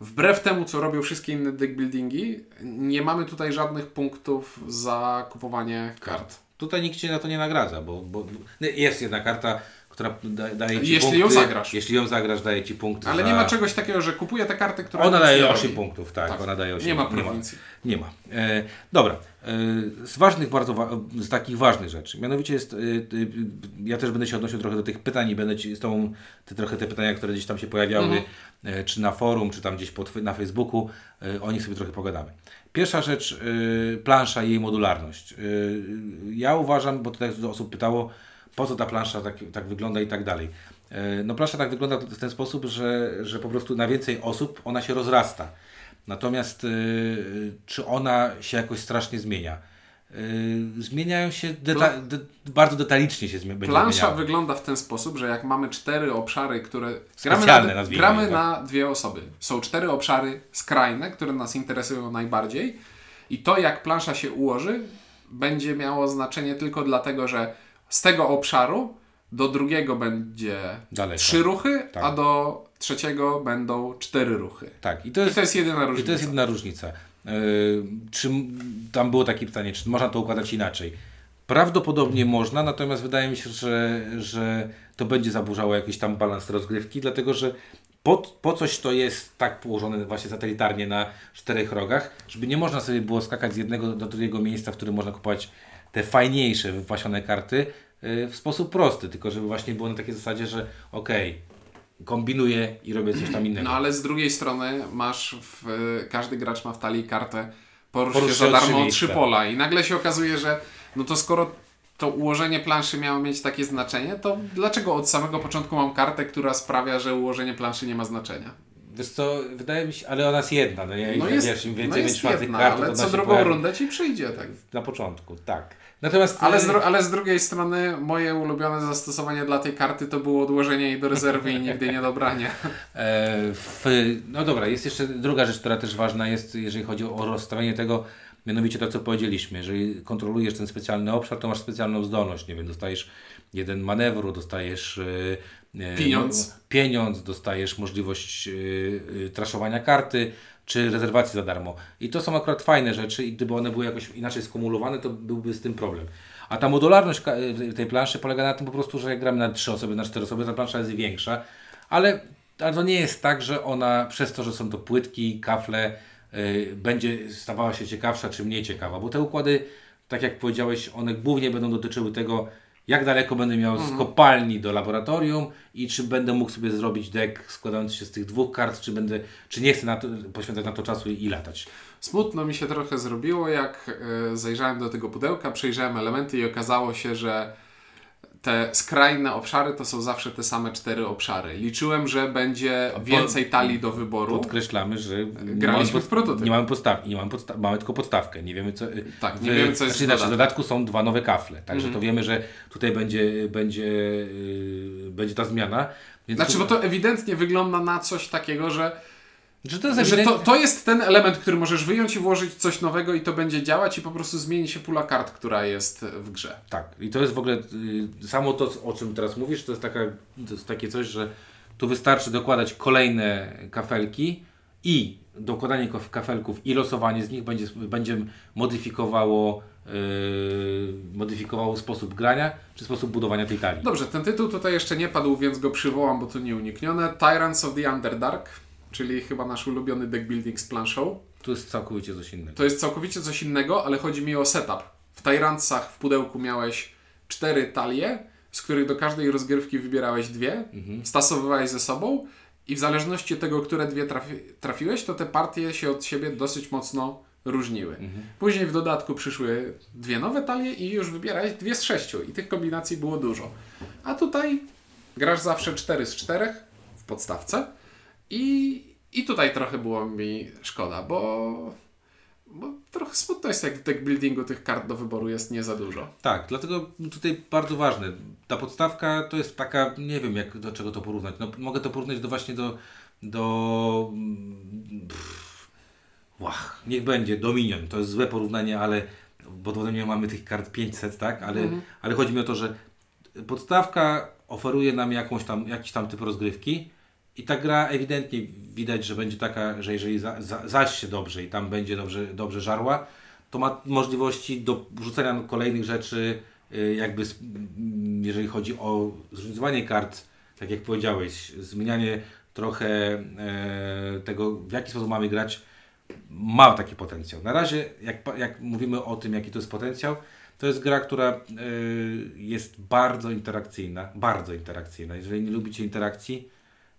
wbrew temu, co robią wszystkie inne deckbuildingi, nie mamy tutaj żadnych punktów za kupowanie kart. Tutaj nikt Cię na to nie nagradza, bo, bo jest jedna karta, która da, daje Ci Jeśli punkty. ją zagrasz. Jeśli ją zagrasz, daje Ci punkty Ale za... nie ma czegoś takiego, że kupuję te karty, które Ona daje nie 8 robi. punktów, tak, Tak. ona daje 8 Nie ma prowincji. Nie ma. E, dobra. E, z ważnych, bardzo wa- z takich ważnych rzeczy. Mianowicie jest, e, ja też będę się odnosił trochę do tych pytań i będę Ci z Tobą te, trochę te pytania, które gdzieś tam się pojawiały, Mhm. e, czy na forum, czy tam gdzieś pod, na Facebooku, e, o nich sobie trochę pogadamy. Pierwsza rzecz, e, plansza i jej modularność. Ja uważam, bo tutaj osób pytało, po co ta plansza tak, tak wygląda i tak dalej. E, No plansza tak wygląda w ten sposób, że, że po prostu na więcej osób ona się rozrasta. Natomiast y, czy ona się jakoś strasznie zmienia? Y, zmieniają się, deta- de- bardzo detalicznie się zmie- będzie Plansza wygląda w ten sposób, że jak mamy cztery obszary, które. Gramy, na, gramy tak. na dwie osoby. Są cztery obszary skrajne, które nas interesują najbardziej. I to, jak plansza się ułoży, będzie miało znaczenie tylko dlatego, że z tego obszaru do drugiego będzie trzy tak. ruchy, Tak. a do trzeciego będą cztery ruchy. Tak, i to I jest, to jest jedyna i różnica. to jest jedyna różnica. Y, czy tam było takie pytanie, czy można to układać inaczej? Prawdopodobnie można, natomiast wydaje mi się, że, że to będzie zaburzało jakiś tam balans rozgrywki, dlatego że po, po coś to jest tak położone właśnie satelitarnie na czterech rogach, żeby nie można sobie było skakać z jednego do drugiego miejsca, w którym można kupować te fajniejsze, wypasione karty yy, w sposób prosty, tylko żeby właśnie było na takiej zasadzie, że okej, okay, kombinuję i robię coś tam innego. No ale z drugiej strony masz, w, każdy gracz ma w talii kartę porusz, porusz się za darmo o trzy pola i nagle się okazuje, że no to skoro to ułożenie planszy miało mieć takie znaczenie, to dlaczego od samego początku mam kartę, która sprawia, że ułożenie planszy nie ma znaczenia? Wiesz co, wydaje mi się, ale ona jest jedna. No, ja, no jest, wiesz, im więcej no jest jedna, kart, ale co drugą pojawi... rundę ci przyjdzie. tak. Na początku, tak. Natomiast... Ale z, ale z drugiej strony moje ulubione zastosowanie dla tej karty to było odłożenie jej do rezerwy i nigdy nie dobranie. E, w, no dobra, jest jeszcze druga rzecz, która też ważna jest, jeżeli chodzi o rozstawienie tego, Mianowicie to, co powiedzieliśmy, jeżeli kontrolujesz ten specjalny obszar, to masz specjalną zdolność. Nie wiem, dostajesz jeden manewru, dostajesz e, pieniądz, pieniądz dostajesz możliwość e, traszowania karty, czy rezerwacji za darmo. I to są akurat fajne rzeczy i gdyby one były jakoś inaczej skumulowane, to byłby z tym problem. A ta modularność tej planszy polega na tym po prostu, że jak gramy na 3 osoby, na 4 osoby, ta plansza jest większa, ale, ale to nie jest tak, że ona przez to, że są to płytki, kafle, Y, będzie stawała się ciekawsza czy mniej ciekawa, bo te układy, tak jak powiedziałeś, one głównie będą dotyczyły tego, jak daleko będę miał z kopalni do laboratorium i czy będę mógł sobie zrobić deck składający się z tych dwóch kart, czy będę, czy nie chcę na to, poświęcać na to czasu i, latać. Smutno mi się trochę zrobiło, jak y, zajrzałem do tego pudełka, przejrzałem elementy i okazało się, że te skrajne obszary to są zawsze te same cztery obszary. Liczyłem, że będzie więcej talii do wyboru. Podkreślamy, że graliśmy w prototyp. Nie mamy podstawki, nie mamy, podsta mamy tylko podstawkę. Nie wiemy co. Tak, nie w, wiemy co jest znaczy, w dodatku są dwa nowe kafle, także mm -hmm. to wiemy, że tutaj będzie, będzie, yy, będzie ta zmiana. Więc znaczy, bo to ewidentnie wygląda na coś takiego, że że, to jest, że to, to jest ten element, który możesz wyjąć i włożyć coś nowego i to będzie działać i po prostu zmieni się pula kart, która jest w grze. Tak. I to jest w ogóle y, samo to, o czym teraz mówisz, to jest, taka, to jest takie coś, że tu wystarczy dokładać kolejne kafelki i dokładanie kafelków i losowanie z nich będzie, będzie modyfikowało yy, modyfikowało sposób grania czy sposób budowania tej talii. Dobrze, ten tytuł tutaj jeszcze nie padł, więc go przywołam, bo to nieuniknione. Tyrants of the Underdark czyli chyba nasz ulubiony deck building z planszą. To jest całkowicie coś innego. To jest całkowicie coś innego, ale chodzi mi o setup. W Tyrantsach w pudełku miałeś cztery talie, z których do każdej rozgrywki wybierałeś dwie, mhm. stasowywałeś ze sobą i w zależności od tego, które dwie trafi trafiłeś, to te partie się od siebie dosyć mocno różniły. Mhm. Później w dodatku przyszły dwie nowe talie i już wybierałeś dwie z sześciu i tych kombinacji było dużo. A tutaj grasz zawsze cztery z czterech w podstawce i, i tutaj trochę było mi szkoda, bo, bo trochę smutno jest, jak w deck buildingu tych kart do wyboru jest nie za dużo. Tak, dlatego tutaj bardzo ważne. Ta podstawka to jest taka, nie wiem jak do czego to porównać. No, mogę to porównać do właśnie do. do pff, łach, niech będzie, Dominion. To jest złe porównanie, ale bo w Dominion mamy tych kart 500, tak? Ale, mhm. ale chodzi mi o to, że podstawka oferuje nam jakąś tam, jakiś tam typ rozgrywki i ta gra ewidentnie widać, że będzie taka, że jeżeli za, za, zaś się dobrze i tam będzie dobrze, dobrze żarła, to ma możliwości do rzucenia kolejnych rzeczy, y, jakby jeżeli chodzi o zróżnicowanie kart, tak jak powiedziałeś, zmienianie trochę e, tego, w jaki sposób mamy grać, ma taki potencjał. Na razie, jak, jak mówimy o tym, jaki to jest potencjał, to jest gra, która y, jest bardzo interakcyjna, bardzo interakcyjna. Jeżeli nie lubicie interakcji,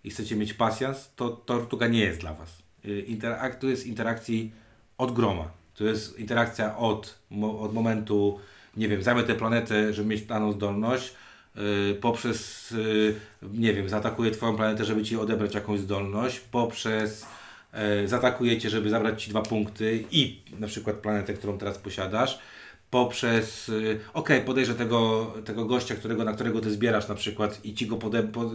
i chcecie mieć pasjans, to Tortuga nie jest dla Was. Y, interak to jest interakcji od groma. To jest interakcja od, od momentu, nie wiem, zajmę tę planetę, żeby mieć daną zdolność, yy, poprzez, yy, nie wiem, zaatakuję Twoją planetę, żeby Ci odebrać jakąś zdolność, poprzez yy, zaatakujecie, żeby zabrać Ci dwa punkty i na przykład planetę, którą teraz posiadasz, poprzez, y, ok, podejrzę tego, tego gościa, którego, na którego ty zbierasz na przykład i ci go pode, po,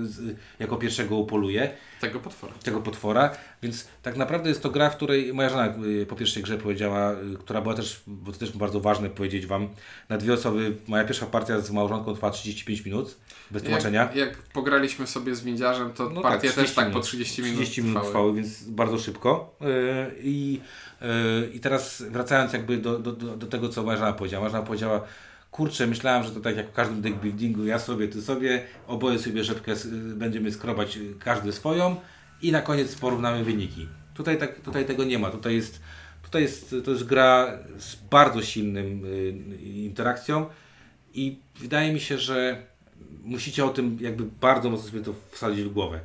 jako pierwszego upoluje. Tego potwora. Tego potwora, więc tak naprawdę jest to gra, w której moja żona y, po pierwszej grze powiedziała, y, która była też, bo to też bardzo ważne powiedzieć Wam, na dwie osoby, moja pierwsza partia z małżonką trwała 35 minut, bez tłumaczenia. Jak, jak pograliśmy sobie z windziarzem, to no partie tak, też tak po 30 minut 30 minut trwały, trwały więc bardzo szybko. I i teraz wracając jakby do, do, do tego, co Marzena powiedziała. Marzena powiedziała, kurczę, myślałem, że to tak jak w każdym deck buildingu, ja sobie, ty sobie, oboje sobie rzepkę będziemy skrobać y, każdy swoją i na koniec porównamy wyniki. Tutaj, tak, tutaj tego nie ma, tutaj jest, tutaj jest, to jest gra z bardzo silnym y, interakcją i wydaje mi się, że musicie o tym jakby bardzo mocno sobie to wsadzić w głowę.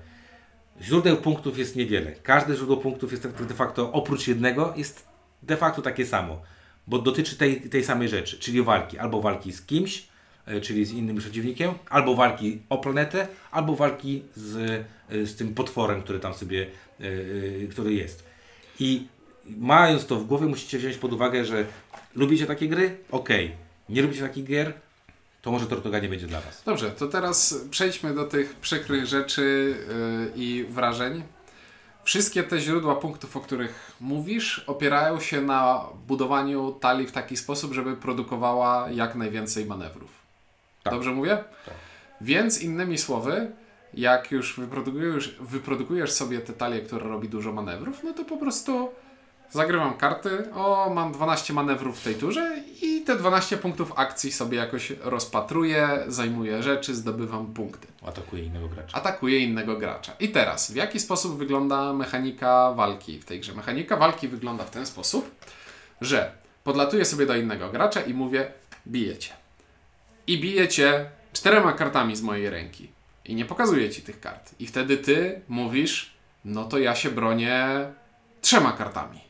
Źródeł punktów jest niewiele. Każde źródło punktów jest tak de facto oprócz jednego jest de facto takie samo, bo dotyczy tej, tej samej rzeczy, czyli walki. Albo walki z kimś, e, czyli z innym przeciwnikiem, albo walki o planetę, albo walki z, e, z tym potworem, który tam sobie, e, który jest. I mając to w głowie musicie wziąć pod uwagę, że lubicie takie gry? Okej. Nie lubicie takich gier? To może Tortuga nie będzie dla Was. Dobrze, to teraz przejdźmy do tych przykrych rzeczy i wrażeń. Wszystkie te źródła punktów, o których mówisz, opierają się na budowaniu talii w taki sposób, żeby produkowała jak najwięcej manewrów. Tak. Dobrze mówię? Tak. Więc innymi słowy, jak już wyprodukujesz, wyprodukujesz sobie te talie, które robi dużo manewrów, no to po prostu zagrywam karty, o mam 12 manewrów w tej turze i te 12 punktów akcji sobie jakoś rozpatruję, zajmuję rzeczy, zdobywam punkty. Atakuje innego gracza. Atakuję innego gracza. I teraz, w jaki sposób wygląda mechanika walki w tej grze? Mechanika walki wygląda w ten sposób, że podlatuję sobie do innego gracza i mówię, bijecie. I bijecie czterema kartami z mojej ręki. I nie pokazuję ci tych kart. I wtedy ty mówisz, no to ja się bronię trzema kartami.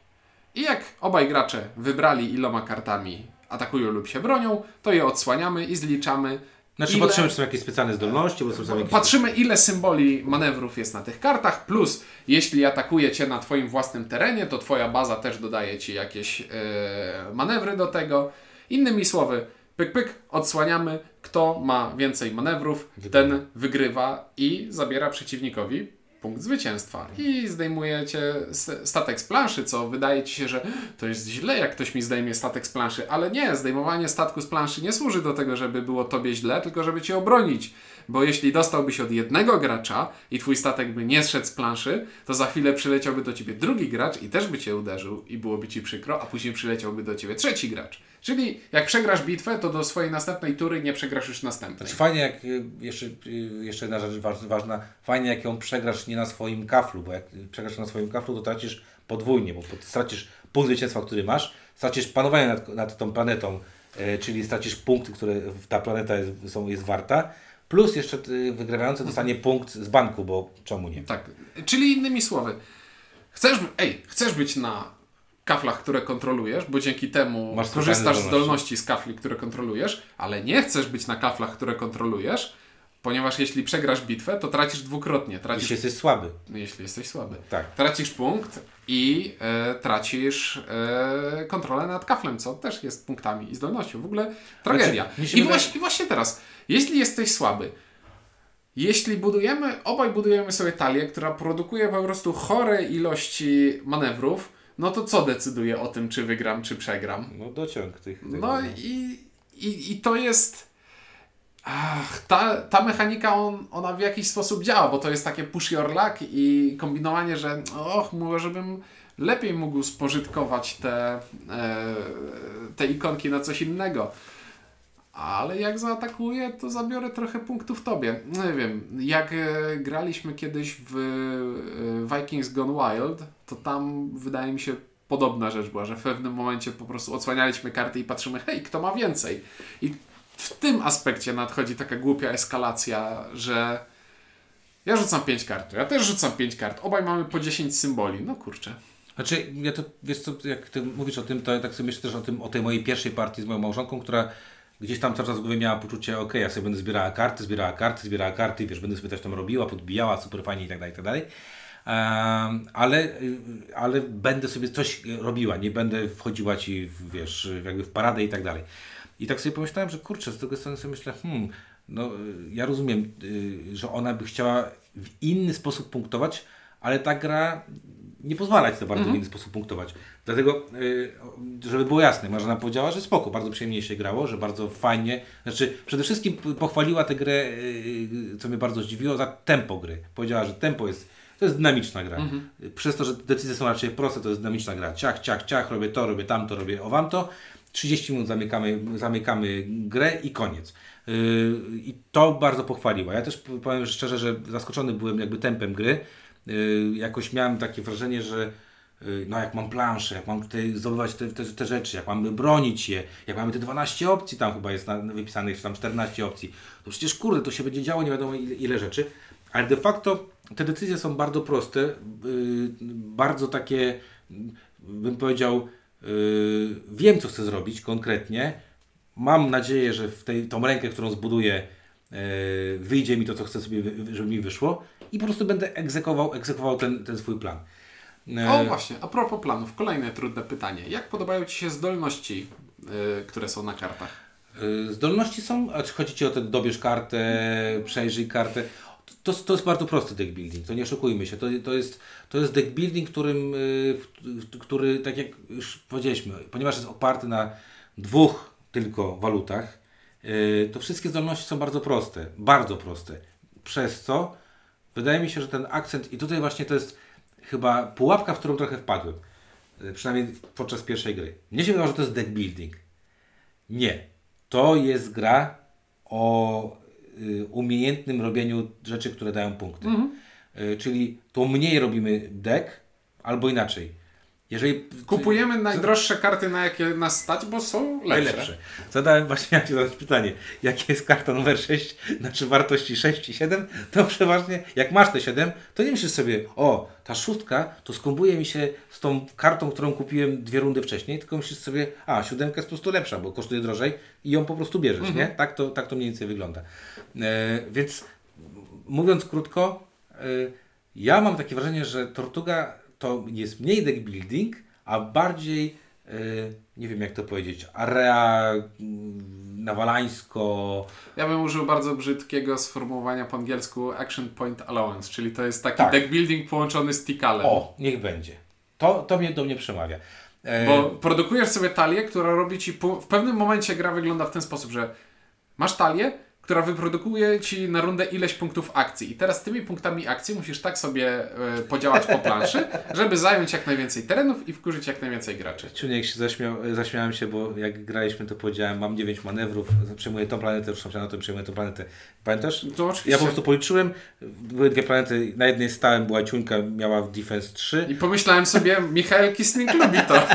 I jak obaj gracze wybrali iloma kartami atakują lub się bronią, to je odsłaniamy i zliczamy. Znaczy ile- patrzymy, czy są jakieś specjalne zdolności, bo są jakieś... Patrzymy, ile symboli manewrów jest na tych kartach, plus jeśli atakuje cię na Twoim własnym terenie, to Twoja baza też dodaje Ci jakieś e, manewry do tego. Innymi słowy, pyk, pyk, odsłaniamy. Kto ma więcej manewrów, Wygrywa. ten wygrywa i zabiera przeciwnikowi punkt zwycięstwa. I zdejmujecie statek z planszy, co wydaje Ci się, że to jest źle, jak ktoś mi zdejmie statek z planszy. Ale nie, zdejmowanie statku z planszy nie służy do tego, żeby było Tobie źle, tylko żeby Cię obronić. Bo jeśli dostałbyś od jednego gracza i Twój statek by nie zszedł z planszy, to za chwilę przyleciałby do Ciebie drugi gracz i też by Cię uderzył i byłoby Ci przykro, a później przyleciałby do Ciebie trzeci gracz. Czyli jak przegrasz bitwę, to do swojej następnej tury nie przegrasz już następnej. Znaczy fajnie jak, y, jeszcze, y, jeszcze jedna rzecz waż- ważna, fajnie jak ją przegrasz nie na swoim kaflu, bo jak przegrasz na swoim kaflu, to tracisz podwójnie, bo stracisz punkt zwycięstwa, który masz, stracisz panowanie nad, nad tą planetą, y, czyli stracisz punkty, które ta planeta jest, są, jest warta, plus jeszcze y, wygrywający dostanie punkt z banku, bo czemu nie? Tak, czyli innymi słowy, chcesz, ej, chcesz być na kaflach, które kontrolujesz, bo dzięki temu Masz korzystasz z zdolności. z kafli, które kontrolujesz, ale nie chcesz być na kaflach, które kontrolujesz, ponieważ jeśli przegrasz bitwę, to tracisz dwukrotnie. Tracisz, Jeśli jesteś słaby. jeśli jesteś słaby. Tak. Tracisz punkt i e, tracisz e, kontrolę nad kaflem, co też jest punktami i zdolnością. W ogóle tragedia. Znaczy, I, wydaje- właśnie, I właśnie teraz, jeśli jesteś słaby, jeśli budujemy, obaj budujemy sobie talię, która produkuje po prostu chore ilości manewrów, no to co decyduje o tym, czy wygram, czy przegram? No dociąg tych. tych No i, i, i to jest. Ach, ta, ta mechanika, on, ona w jakiś sposób działa, bo to jest takie push your luck i kombinowanie, że och, może bym lepiej mógł spożytkować te, e, te ikonki na coś innego. Ale jak zaatakuję, to zabiorę trochę punktów tobie. Nie wiem, jak e, graliśmy kiedyś w e, Vikings Gone Wild, to tam wydaje mi się podobna rzecz była, że w pewnym momencie po prostu odsłanialiśmy karty i patrzymy, hej, kto ma więcej. I w tym aspekcie nadchodzi taka głupia eskalacja, że ja rzucam 5 kart, ja też rzucam 5 kart, obaj mamy po 10 symboli. No kurczę. Znaczy, ja to, wiesz co, jak ty mówisz o tym, to ja tak sobie myślę też o tym, o tej mojej pierwszej partii z moją małżonką, która gdzieś tam cały czas w głowie miała poczucie, ok, ja sobie będę zbierała karty, zbierała karty, zbierała karty, wiesz, będę sobie coś tam robiła, podbijała, super fajnie i tak dalej, i tak dalej. Ale, y, ale będę sobie coś robiła, nie będę wchodziła ci, w, wiesz, jakby w paradę i tak dalej. I tak sobie pomyślałem, że kurczę, z drugiej strony sobie myślę, hmm, no ja rozumiem, y, że ona by chciała w inny sposób punktować, ale ta gra nie pozwala ci za bardzo w inny sposób punktować. Dlatego, y, żeby było jasne, Marzena powiedziała, że spoko, bardzo przyjemnie się grało, że bardzo fajnie, znaczy przede wszystkim pochwaliła tę grę, y, co mnie bardzo zdziwiło, za tempo gry. Powiedziała, że tempo jest, to jest dynamiczna gra. Przez to, że decyzje są raczej proste, to jest dynamiczna gra. Ciach, ciach, ciach, robię to, robię tamto, robię owam to. 30 minut zamykamy, zamykamy grę i koniec. Yy, I to bardzo pochwaliła. Ja też powiem szczerze, że zaskoczony byłem jakby tempem gry. Yy, jakoś miałem takie wrażenie, że yy, no jak mam planszę, jak mam tutaj zdobywać te, te, te rzeczy, jak mamy bronić je, jak mamy te 12 opcji, tam chyba jest na, wypisanych, czy tam 14 opcji, to przecież kurde, to się będzie działo nie wiadomo ile, ile rzeczy. Ale de facto te decyzje są bardzo proste, yy, bardzo takie, yy, bym powiedział, yy, wiem co chcę zrobić konkretnie. Mam nadzieję, że w tej, tą rękę, którą zbuduję, yy, wyjdzie mi to, co chcę sobie, żeby mi wyszło i po prostu będę egzekwował, egzekwował ten, ten swój plan. Yy, O właśnie, a propos planów, kolejne trudne pytanie. Jak podobają Ci się zdolności, y, które są na kartach? Y, Zdolności są, a czy chodzi Ci o to, dobierz kartę, przejrzyj kartę. To, to jest bardzo prosty deck building, to nie oszukujmy się. To, to, jest, to jest deck building, którym, który, tak jak już powiedzieliśmy, ponieważ jest oparty na dwóch tylko walutach, to wszystkie zdolności są bardzo proste, bardzo proste. Przez co wydaje mi się, że ten akcent, i tutaj właśnie to jest chyba pułapka, w którą trochę wpadłem, y, przynajmniej podczas pierwszej gry. Mnie się wydawało, że to jest deck building. Nie. To jest gra o y, umiejętnym robieniu rzeczy, które dają punkty. Y, czyli to mniej robimy deck, albo inaczej. Jeżeli Kupujemy najdroższe karty, na jakie nas stać, bo są lepsze. najlepsze. Zadałem właśnie jak zadać pytanie, jakie jest karta numer 6, znaczy wartości 6 i 7, to przeważnie jak masz te 7, to nie myślisz sobie, o, ta szóstka to skombuje mi się z tą kartą, którą kupiłem dwie rundy wcześniej, tylko myślisz sobie, a, siódemka jest po prostu lepsza, bo kosztuje drożej i ją po prostu bierzesz, nie? Tak to, tak to mniej więcej wygląda. E, więc mówiąc krótko, y, ja mam takie wrażenie, że Tortuga to jest mniej deck building, a bardziej, y, nie wiem jak to powiedzieć, area mm, nawalańsko. Ja bym użył bardzo brzydkiego sformułowania po angielsku Action Point Allowance, czyli to jest taki Tak. deck building połączony z Tikalem. O, niech będzie. To, to mnie do mnie przemawia. E, Bo produkujesz sobie talię, która robi ci. W pewnym momencie gra wygląda w ten sposób, że masz talię, która wyprodukuje ci na rundę ileś punktów akcji. I teraz tymi punktami akcji musisz tak sobie e, podziałać po planszy, żeby zająć jak najwięcej terenów i wkurzyć jak najwięcej graczy. Czuniek się zaśmiał, zaśmiałem się, bo jak graliśmy, to powiedziałem, mam 9 manewrów, przejmuję tą planetę, ruszam się na tym, przejmuję tą planetę. Pamiętasz? To oczywiście. Ja po prostu policzyłem, były dwie planety, na jednej stałem, była ciuńka, miała defense 3. I pomyślałem sobie, Michael Kisling lubi to.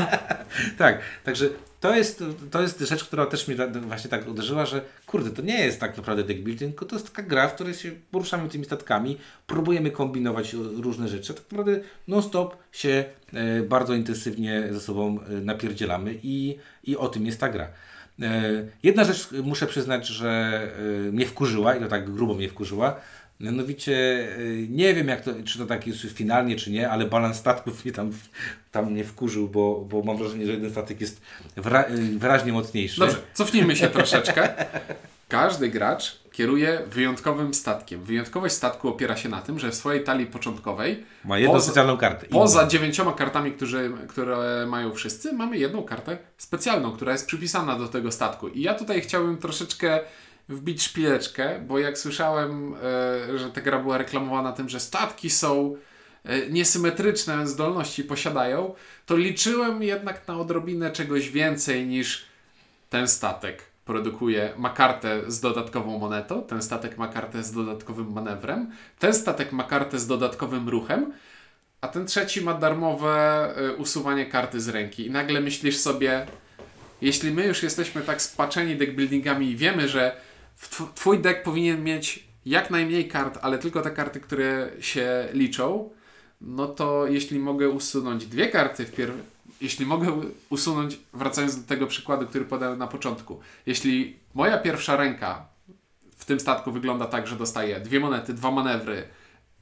Tak, także to jest, to jest rzecz, która też mnie da- właśnie tak uderzyła, że kurde, to nie jest tak naprawdę deck building, tylko to jest taka gra, w której się poruszamy tymi statkami, próbujemy kombinować różne rzeczy, tak naprawdę non-stop się e, bardzo intensywnie ze sobą e, napierdzielamy i, i o tym jest ta gra. E, jedna rzecz muszę przyznać, że mnie wkurzyła i to tak grubo mnie wkurzyła, Mianowicie y, nie wiem, jak to, czy to tak jest finalnie, czy nie, ale balans statków mnie tam, tam mnie wkurzył, bo, bo mam wrażenie, że jeden statek jest wra, y, wyraźnie mocniejszy. Dobrze, cofnijmy się troszeczkę. Każdy gracz kieruje wyjątkowym statkiem. Wyjątkowość statku opiera się na tym, że w swojej talii początkowej Ma jedną poza- specjalną kartę. Poza dziewięcioma kartami, którzy, które mają wszyscy, mamy jedną kartę specjalną, która jest przypisana do tego statku. I ja tutaj chciałbym troszeczkę wbić szpileczkę, bo jak słyszałem, e, że ta gra była reklamowana tym, że statki są e, niesymetryczne, zdolności posiadają, to liczyłem jednak na odrobinę czegoś więcej niż ten statek produkuje, ma kartę z dodatkową monetą, ten statek ma kartę z dodatkowym manewrem, ten statek ma kartę z dodatkowym ruchem, a ten trzeci ma darmowe y, usuwanie karty z ręki. I nagle myślisz sobie, jeśli my już jesteśmy tak spaczeni deckbuildingami i wiemy, że twój deck powinien mieć jak najmniej kart, ale tylko te karty, które się liczą, no to jeśli mogę usunąć dwie karty wpierw, jeśli mogę usunąć, wracając do tego przykładu, który podałem na początku, jeśli moja pierwsza ręka w tym statku wygląda tak, że dostaję dwie monety, dwa manewry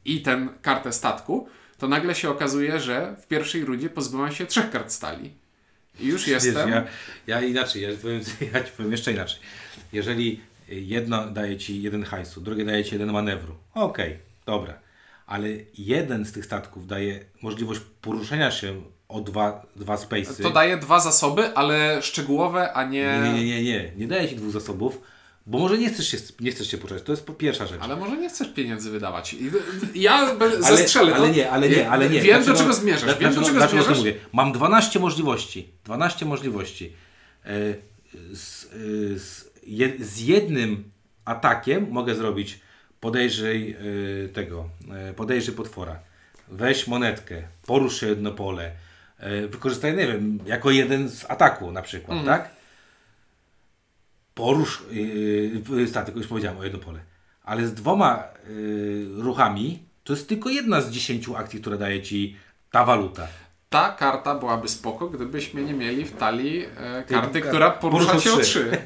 i ten kartę statku, to nagle się okazuje, że w pierwszej rundzie pozbyłem się trzech kart stali. I już Wiesz, jestem. ja, ja inaczej, ja, powiem, ja ci powiem jeszcze inaczej. Jeżeli jedno daje ci jeden hajsu, drugie daje ci jeden manewru, okej, dobra, ale jeden z tych statków daje możliwość poruszenia się o dwa, dwa space'y. To daje dwa zasoby, ale szczegółowe, a nie. Nie, nie, nie, nie, nie. Daje ci dwóch zasobów, bo może nie chcesz się, nie chcesz się poruszać. To jest pierwsza rzecz. Ale może nie chcesz pieniędzy wydawać. Ja Ale- zestrzelę to. ale nie, ale nie, ale nie. Wiem, do Dlaczego- czego zmierzasz. Wiem, do dlaczego- czego dlaczego zmierzasz. mówię? Mam 12 możliwości. 12 możliwości. e, z, e, z, je, z jednym atakiem mogę zrobić podejrzyj e, tego, e, podejrzyj potwora. Weź monetkę, porusz jedno pole, e, wykorzystaj, nie wiem, jako jeden z ataku na przykład, tak? Porusz yy, statek, już powiedziałem o jedno pole. Ale z dwoma ruchami to jest tylko jedna z dziesięciu akcji, które daje ci ta waluta. Ta karta byłaby spoko, gdybyśmy nie mieli w talii e, karty, Ty- która porusza się o trzy.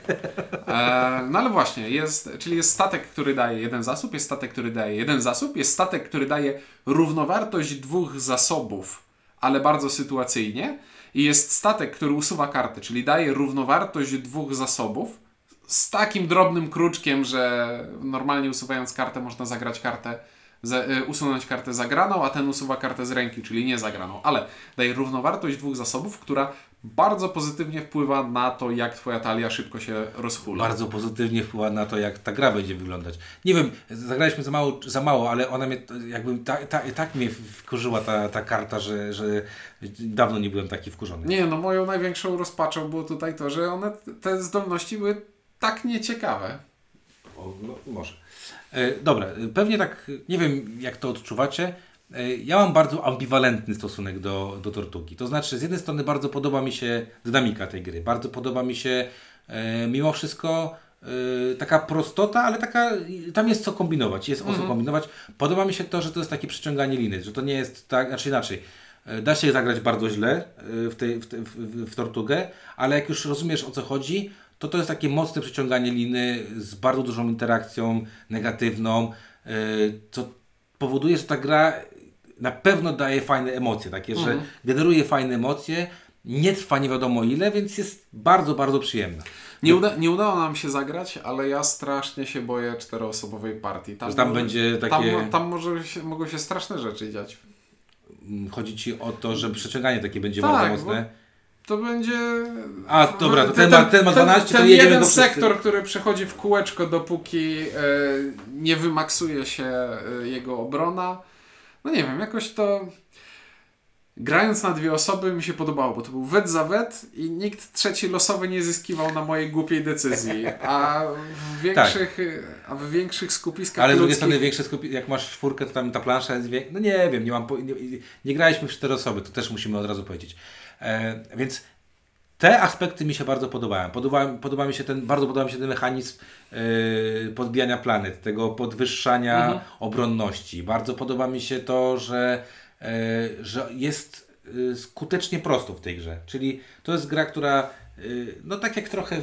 E, no ale właśnie, jest, czyli jest statek, który daje jeden zasób, jest statek, który daje jeden zasób, jest statek, który daje równowartość dwóch zasobów, ale bardzo sytuacyjnie. I jest statek, który usuwa karty, czyli daje równowartość dwóch zasobów z takim drobnym kruczkiem, że normalnie usuwając kartę można zagrać kartę, usunąć kartę zagraną, a ten usuwa kartę z ręki, czyli nie zagraną. Ale daje równowartość dwóch zasobów, która bardzo pozytywnie wpływa na to, jak twoja talia szybko się rozhula. Bardzo pozytywnie wpływa na to, jak ta gra będzie wyglądać. Nie wiem, zagraliśmy za mało, za mało ale ona mnie, jakby ta, ta, tak mnie wkurzyła ta, ta karta, że, że dawno nie byłem taki wkurzony. Nie, no moją największą rozpaczą było tutaj to, że one, te zdolności były tak nieciekawe. O, no, może. E, dobra, e, pewnie tak, nie wiem jak to odczuwacie. E, ja mam bardzo ambiwalentny stosunek do, do Tortugi. To znaczy, z jednej strony bardzo podoba mi się dynamika tej gry. Bardzo podoba mi się e, mimo wszystko e, taka prostota, ale taka, tam jest co kombinować, jest o co kombinować. Podoba mi się to, że to jest takie przyciąganie liny, że to nie jest tak, znaczy inaczej. E, Da się zagrać bardzo źle w, tej, w, te- w, w, w Tortugę, ale jak już rozumiesz o co chodzi, to to jest takie mocne przyciąganie liny z bardzo dużą interakcją negatywną, e, co powoduje, że ta gra na pewno daje fajne emocje, takie, że generuje fajne emocje, nie trwa nie wiadomo ile, więc jest bardzo, bardzo przyjemna. Nie, uda, nie udało nam się zagrać, ale ja strasznie się boję czteroosobowej partii. Że tam będzie takie- Tam, tam może się, mogą się straszne rzeczy dziać. Mm, Chodzi Ci o to, że przyciąganie takie będzie Tak, bardzo mocne. To będzie. A, dobra, to ten ma- ten ma 12, ten to jedziemy jeden wszyscy. sektor, który przechodzi w kółeczko, dopóki e, nie wymaksuje się e, jego obrona. No nie wiem, jakoś to. Grając na dwie osoby mi się podobało, bo to był wet za wet i nikt trzeci losowy nie zyskiwał na mojej głupiej decyzji. A w większych, a w większych skupiskach Tak. Ale z drugiej strony większe skupi... jak masz czwórkę, to tam ta plansza jest większa. No nie wiem, nie mam po... nie, nie graliśmy w cztery osoby, to też musimy od razu powiedzieć. E, więc te aspekty mi się bardzo podobają. Podoba, podoba mi się ten, bardzo podoba mi się ten mechanizm e, podbijania planet, tego podwyższania obronności. Bardzo podoba mi się to, że, e, że jest e, skutecznie prosto w tej grze. Czyli to jest gra, która no tak jak trochę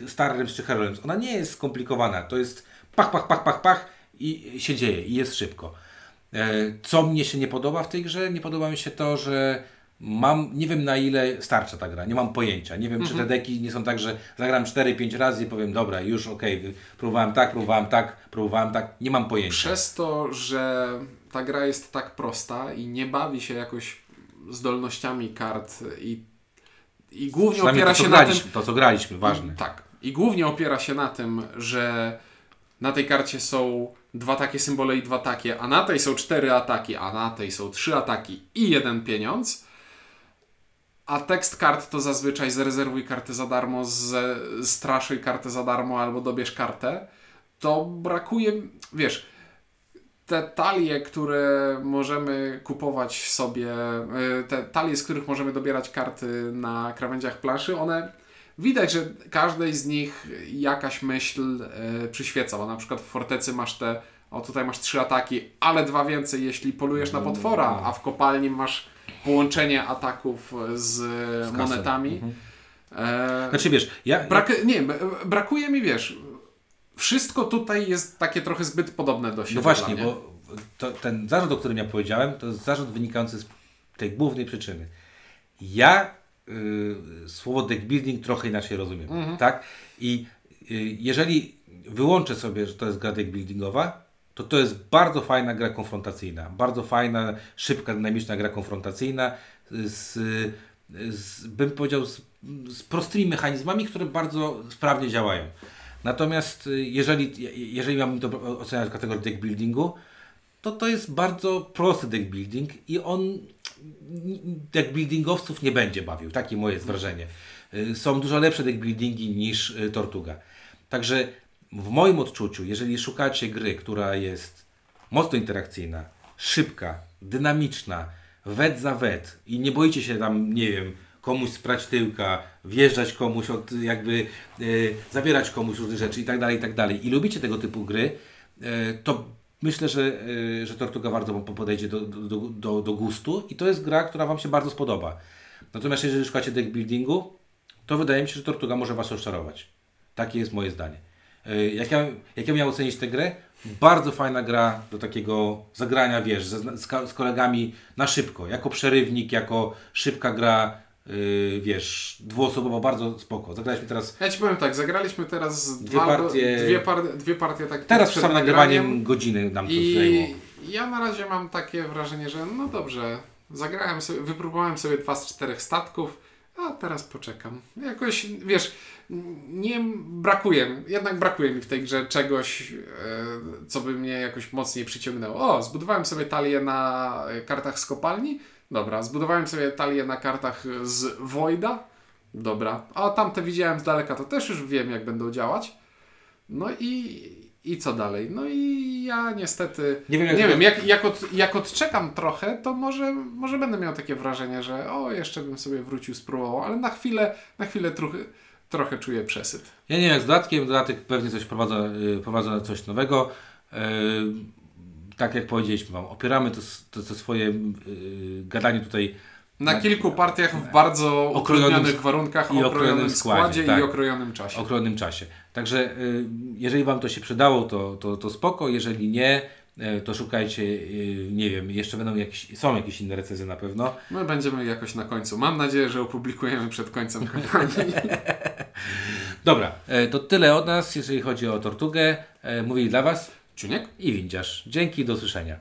w Star czy Heroes, ona nie jest skomplikowana. To jest pach, pach, pach, pach, pach i się dzieje i jest szybko. Co mnie się nie podoba w tej grze? Nie podoba mi się to, że mam, nie wiem na ile starcza ta gra, nie mam pojęcia. Nie wiem, czy te deki nie są tak, że zagram 4-5 razy i powiem, dobra, już okej, próbowałem tak, próbowałem tak, próbowałem tak, nie mam pojęcia. Przez to, że ta gra jest tak prosta i nie bawi się jakoś zdolnościami kart i, i głównie opiera to, się na tym. to, co graliśmy, ważne. Tak. I głównie opiera się na tym, że na tej karcie są dwa takie symbole i dwa takie, a na tej są cztery ataki, a na tej są trzy ataki i jeden pieniądz. A tekst kart to zazwyczaj zarezerwuj kartę za darmo, straszuj kartę za darmo albo dobierz kartę. To brakuje, wiesz, te talie, które możemy kupować sobie, y, te talie, z których możemy dobierać karty na krawędziach planszy, one widać, że każdej z nich jakaś myśl y, przyświeca, bo na przykład w fortecy masz te, o tutaj masz trzy ataki, ale dwa więcej, jeśli polujesz na potwora, a w kopalni masz połączenie ataków z, kasą. monetami. E, Znaczy wiesz, ja, Brak, nie, b- brakuje mi, wiesz, wszystko tutaj jest takie trochę zbyt podobne do siebie. No właśnie, bo to, ten zarzut, o którym ja powiedziałem, to jest zarzut wynikający z tej głównej przyczyny. Ja y, słowo deck building trochę inaczej rozumiem, Mhm. tak? I y, jeżeli wyłączę sobie, że to jest gra deck buildingowa, to to jest bardzo fajna gra konfrontacyjna, bardzo fajna, szybka, dynamiczna gra konfrontacyjna z, z bym powiedział, z, z prostymi mechanizmami, które bardzo sprawnie działają. Natomiast y, jeżeli, jeżeli miałbym to oceniać w kategorii deck buildingu, to to jest bardzo prosty deck building i on deck buildingowców nie będzie bawił. Takie moje wrażenie. y, są dużo lepsze deckbuildingi niż y, Tortuga. Także w moim odczuciu, jeżeli szukacie gry, która jest mocno interakcyjna, szybka, dynamiczna, wet za wet i nie boicie się tam, nie wiem, komuś sprać tyłka, wjeżdżać komuś, od, jakby y, zabierać komuś różne rzeczy i tak dalej, i tak dalej. I lubicie tego typu gry, y, to myślę, że, y, że Tortuga bardzo podejdzie do, do, do, do gustu i to jest gra, która Wam się bardzo spodoba. Natomiast jeżeli szukacie deck buildingu, to wydaje mi się, że Tortuga może Was rozczarować. Takie jest moje zdanie. Y, Jak ja, jak ja miałem ocenić tę grę? Bardzo fajna gra do takiego zagrania, wiesz, z, z kolegami na szybko. Jako przerywnik, jako szybka gra, yy, wiesz, dwuosobowo, bardzo spoko. Zagraliśmy teraz, Ja ci powiem tak, zagraliśmy teraz Dwie dwa, partie- dwie, par, dwie partie tak teraz przed nagrywaniem godziny nam to zajęło. I ja na razie mam takie wrażenie, że no dobrze, zagrałem sobie, wypróbowałem sobie dwa z czterech statków, a teraz poczekam. Jakoś, wiesz, nie brakuje, jednak brakuje mi w tej grze czegoś, e, co by mnie jakoś mocniej przyciągnęło. O, zbudowałem sobie talię na kartach z kopalni, dobra, zbudowałem sobie talię na kartach z Voida, dobra, a tamte widziałem z daleka, to też już wiem, jak będą działać. No i, i co dalej? No i ja niestety. Nie Nie wiem, wiem, jak- jak, jak, od, jak odczekam trochę, to może, może będę miał takie wrażenie, że o, jeszcze bym sobie wrócił, spróbował, ale na chwilę, na chwilę trochę, trochę czuję przesyt. Ja nie wiem, jak z dodatkiem, dodatek pewnie coś prowadza, yy, prowadza coś nowego. Yy, tak jak powiedzieliśmy Wam, opieramy to, to, to swoje yy, gadanie tutaj Na Na- kilku partiach w bardzo utrudnionych warunkach, i okrojonym, składzie, składzie, i tak. okrojonym czasie. okrojonym czasie. Także y, jeżeli Wam to się przydało, to, to, to spoko. Jeżeli nie, y, to szukajcie, y, nie wiem, jeszcze będą jakieś, są jakieś inne recenzje na pewno. My będziemy jakoś na końcu. Mam nadzieję, że opublikujemy przed końcem kampanii. Dobra, y, to tyle od nas, jeżeli chodzi o Tortugę. Mówili dla Was Czuniek? i Windziarz. Dzięki, do usłyszenia.